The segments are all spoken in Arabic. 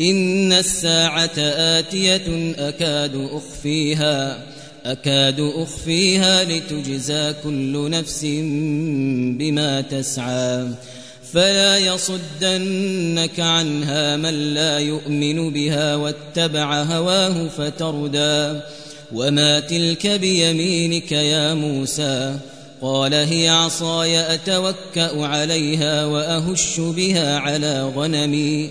إن الساعة آتية أكاد أخفيها أكاد أخفيها لتجزى كل نفس بما تسعى. فلا يصدنك عنها من لا يؤمن بها واتبع هواه فتردى. وما تلك بيمينك يا موسى؟ قال هي عصاي أتوكأ عليها وأهش بها على غنمي.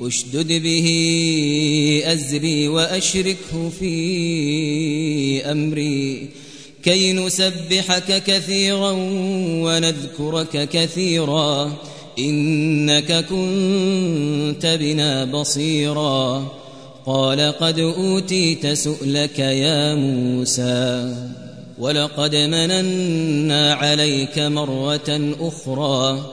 اشدد به أزري وأشركه في أمري كي نسبحك كثيرا ونذكرك كثيرا إنك كنت بنا بصيرا قال قد أوتيت سؤلك يا موسى ولقد مننا عليك مرة أخرى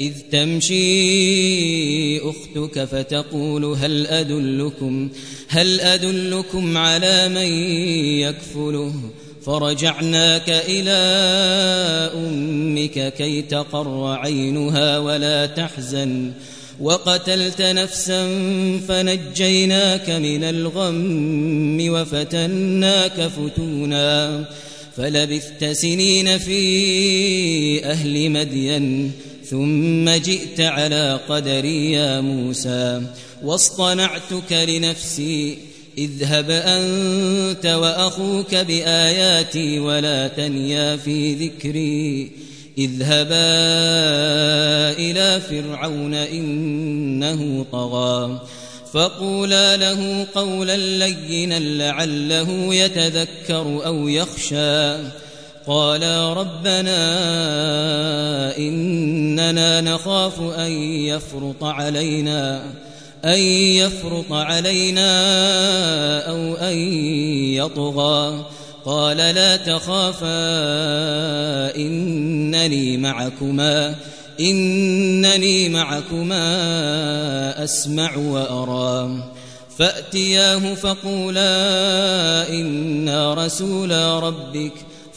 إذ تمشي أختك فتقول هل أدلكم هل أدلكم على من يكفله؟ فرجعناك إلى أمك كي تقر عينها ولا تحزن. وقتلت نفسا فنجيناك من الغم وفتناك فتونا. فلبثت سنين في أهل مدين ثم جئت على قدري يا موسى واصطنعتك لنفسي اذهب أنت وأخوك بآياتي ولا تنيا في ذكري اذهبا إلى فرعون إنه طغى فقولا له قولا لينا لعله يتذكر أو يخشى. قالا ربنا إننا نخاف أن يفرط علينا أن يفرط علينا أو أن يطغى. قال لا تخافا إنني معكما إنني معكما أسمع وأرى. فأتياه فقولا إنا رسولا ربك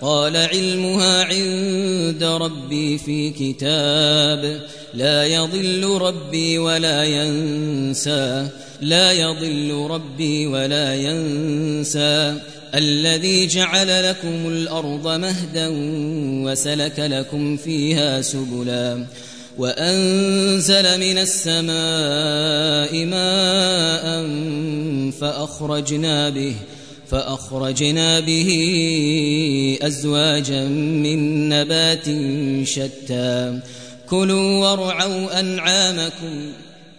قال علمها عند ربي في كتاب. لا يضل ربي ولا ينسى. لا يضل ربي ولا ينسى. الذي جعل لكم الأرض مهدا وسلك لكم فيها سبلا. وأنزل من السماء ماء فأخرجنا به. فأخرجنا به أزواجا من نبات شتى. كلوا وارعوا أنعامكم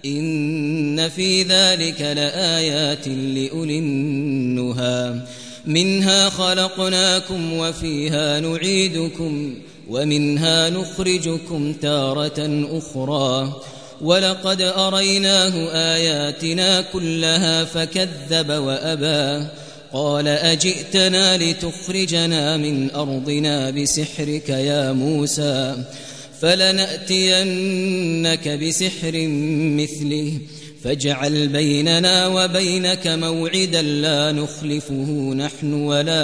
إن في ذلك لآيات لأولي النهى. منها خلقناكم وفيها نعيدكم ومنها نخرجكم تارة أخرى. ولقد أريناه آياتنا كلها فكذب وأبى. قال أجئتنا لتخرجنا من أرضنا بسحرك يا موسى فلنأتينك بسحر مثله فاجعل بيننا وبينك موعدا لا نخلفه نحن ولا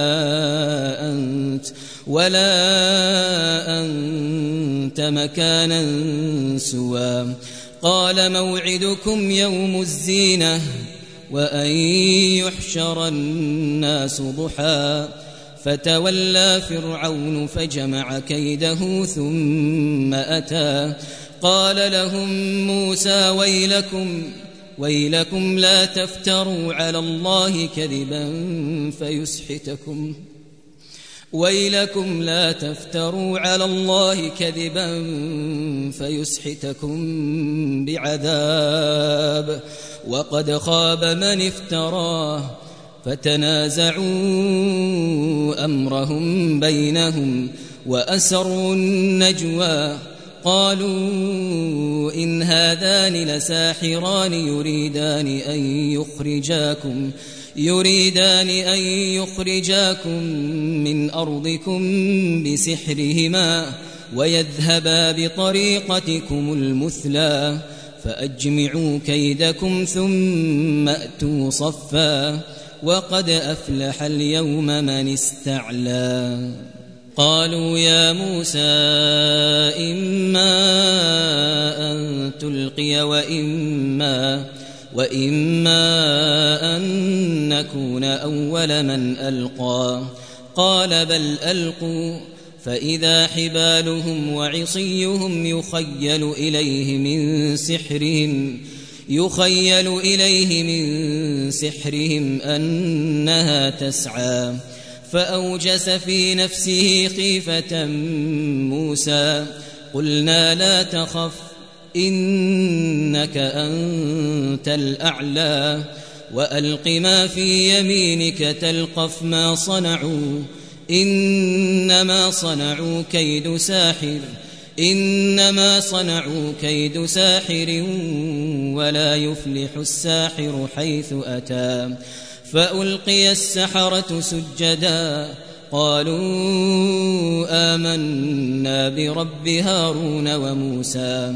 أنت ولا أنت مكانا سوى. قال موعدكم يوم الزينة. وأن يحشر الناس ضحى. فتولى فرعون فجمع كيده ثم أتى. قال لهم موسى ويلكم ويلكم لا تفتروا على الله كذبا فيسحتكم. ويلكم لا تفتروا على الله كذبا فيسحتكم بعذاب وقد خاب من افتراه فتنازعوا أمرهم بينهم وأسروا النجوى قالوا إن هذان لساحران يريدان أن يخرجاكم يريدان أن يخرجاكم من أرضكم بسحرهما ويذهبا بطريقتكم المثلى فأجمعوا كيدكم ثم أتوا صفا وقد أفلح اليوم من استعلى. قالوا يا موسى إما أن تلقي وإما وإما أن نكون أول من ألقى. قال بل ألقوا فإذا حبالهم وعصيهم يخيل إليه من سحرهم يخيل إليه من سحرهم أنها تسعى. فأوجس في نفسه خيفة موسى قلنا لا تخف إنك أنت الأعلى وألق ما في يمينك تلقف ما صنعوا إنما صنعوا كيد ساحر إنما صنعوا كيد ساحر ولا يفلح الساحر حيث أتى. فألقي السحرة سجدا قالوا آمنا برب هارون وموسى.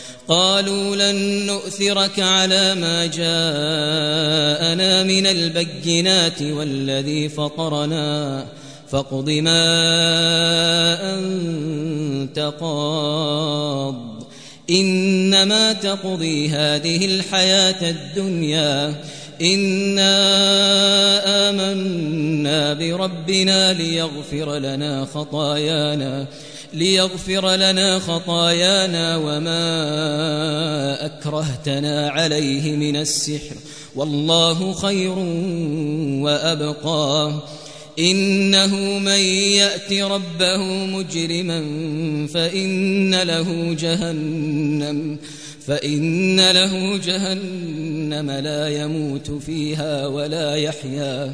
قالوا لن نؤثرك على ما جاءنا من البينات والذي فطرنا فاقض ما أنت قاض. إنما تقضي هذه الحياة الدنيا. إنا آمنا بربنا ليغفر لنا خطايانا. ليغفر لنا خطايانا وما أكرهتنا عليه من السحر. والله خير وأبقى. إنه من يأت ربه مجرما فإن له جهنم فإن له جهنم لا يموت فيها ولا يحيا.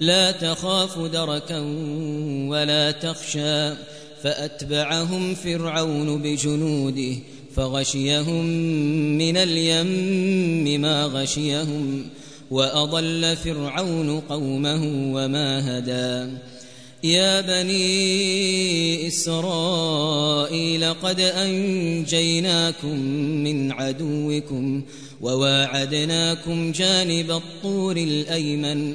لا تخاف دركا ولا تخشى. فأتبعهم فرعون بجنوده فغشيهم من اليم ما غشيهم وأضل فرعون قومه وما هدى. يا بني إسرائيل قد أنجيناكم من عدوكم وواعدناكم جانب الطور الأيمن.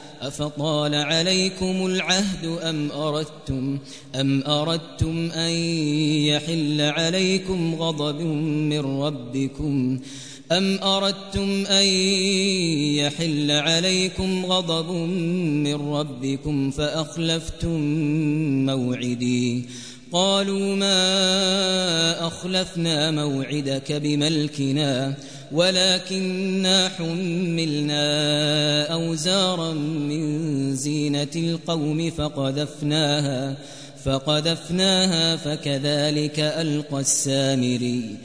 أفطال عليكم العهد أم أردتم أم أردتم أن يحل عليكم غضب من ربكم أم أردتم أن يحل عليكم غضب من ربكم فأخلفتم موعدي قالوا ما أخلفنا موعدك بملكنا ولكننا حملنا أوزارا من زينة القوم فقذفناها فقذفناها فكذلك ألقى السامري.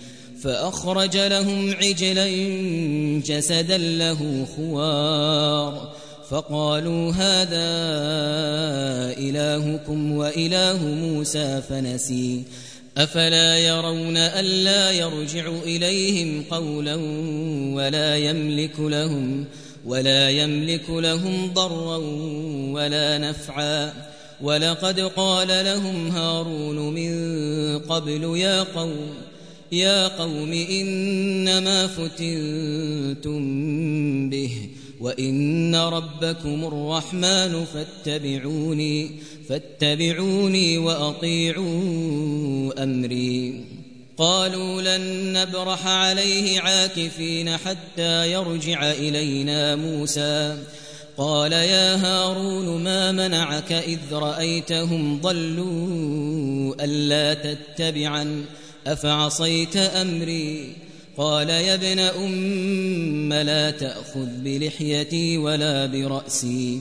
فأخرج لهم عجلا جسدا له خوار. فقالوا هذا إلهكم وإله موسى فنسي. أفلا يرون ألا يرجع إليهم قولا ولا يملك لهم ولا يملك لهم ضرا ولا نفعا. ولقد قال لهم هارون من قبل يا قوم يا قوم إنما فتنتم به وإن ربكم الرحمن فاتبعوني فاتبعوني أمري. قالوا لن نبرح عليه عاكفين حتى يرجع إلينا موسى. قال يا هارون ما منعك إذ رأيتهم ضلوا ألا تتبعا أفعصيت أمري؟ قال يا ابن أم لا تأخذ بلحيتي ولا برأسي.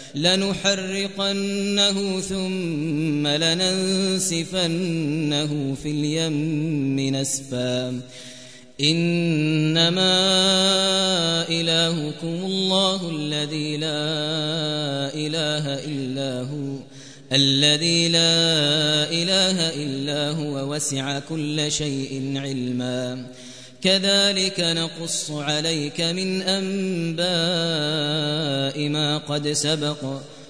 لنحرقنه ثم لننسفنه في اليم نسفا. إنما إلهكم الله الذي لا إله إلا هو الذي لا إله إلا هو وسع كل شيء علما. كذلك نقص عليك من أنباء ما قد سبق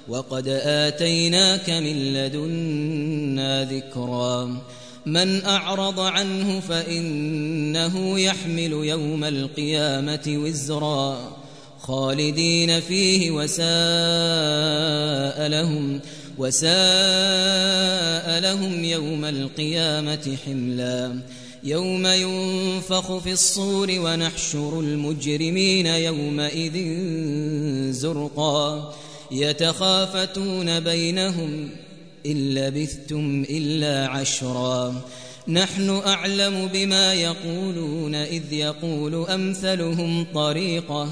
وقد آتيناك من لدنا ذكرا. من أعرض عنه فإنه يحمل يوم القيامة وزرا. خالدين فيه وساء لهم وساء لهم يوم القيامة حملا. يوم ينفخ في الصور ونحشر المجرمين يومئذ زرقا. يتخافتون بينهم إن لبثتم إلا عشرا. نحن أعلم بما يقولون إذ يقول أمثلهم طريقة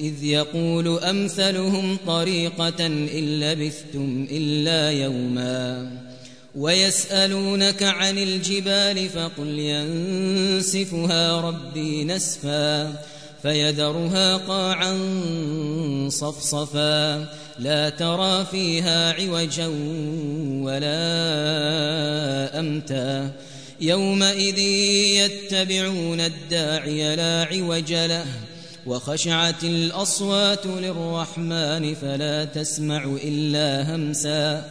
إذ يقول أمثلهم طريقة إن لبثتم إلا يوما. ويسألونك عن الجبال فقل ينسفها ربي نسفا فيذرها قاعا صفصفا لا ترى فيها عوجا ولا أمتا يومئذ يتبعون الداعي لا عوج له وخشعت الأصوات للرحمن فلا تسمع إلا همسا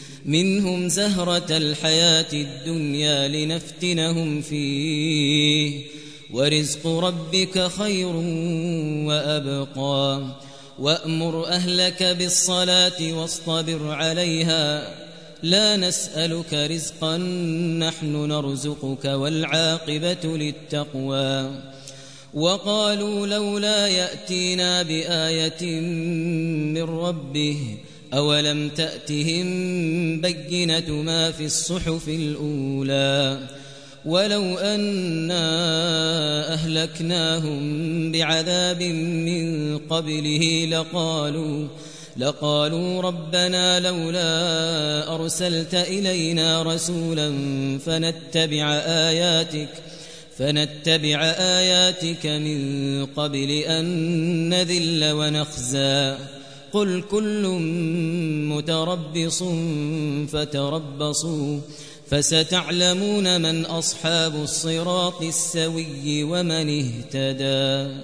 منهم زهرة الحياة الدنيا لنفتنهم فيه. ورزق ربك خير وأبقى. وأمر أهلك بالصلاة واصطبر عليها. لا نسألك رزقا نحن نرزقك والعاقبة للتقوى. وقالوا لولا يأتينا بآية من ربه أولم تأتهم بينة ما في الصحف الأولى ولو أنا أهلكناهم بعذاب من قبله لقالوا لقالوا ربنا لولا أرسلت إلينا رسولا فنتبع آياتك فنتبع آياتك من قبل أن نذل ونخزى. قل كل متربص فتربصوا فستعلمون من أصحاب الصراط السوي ومن اهتدى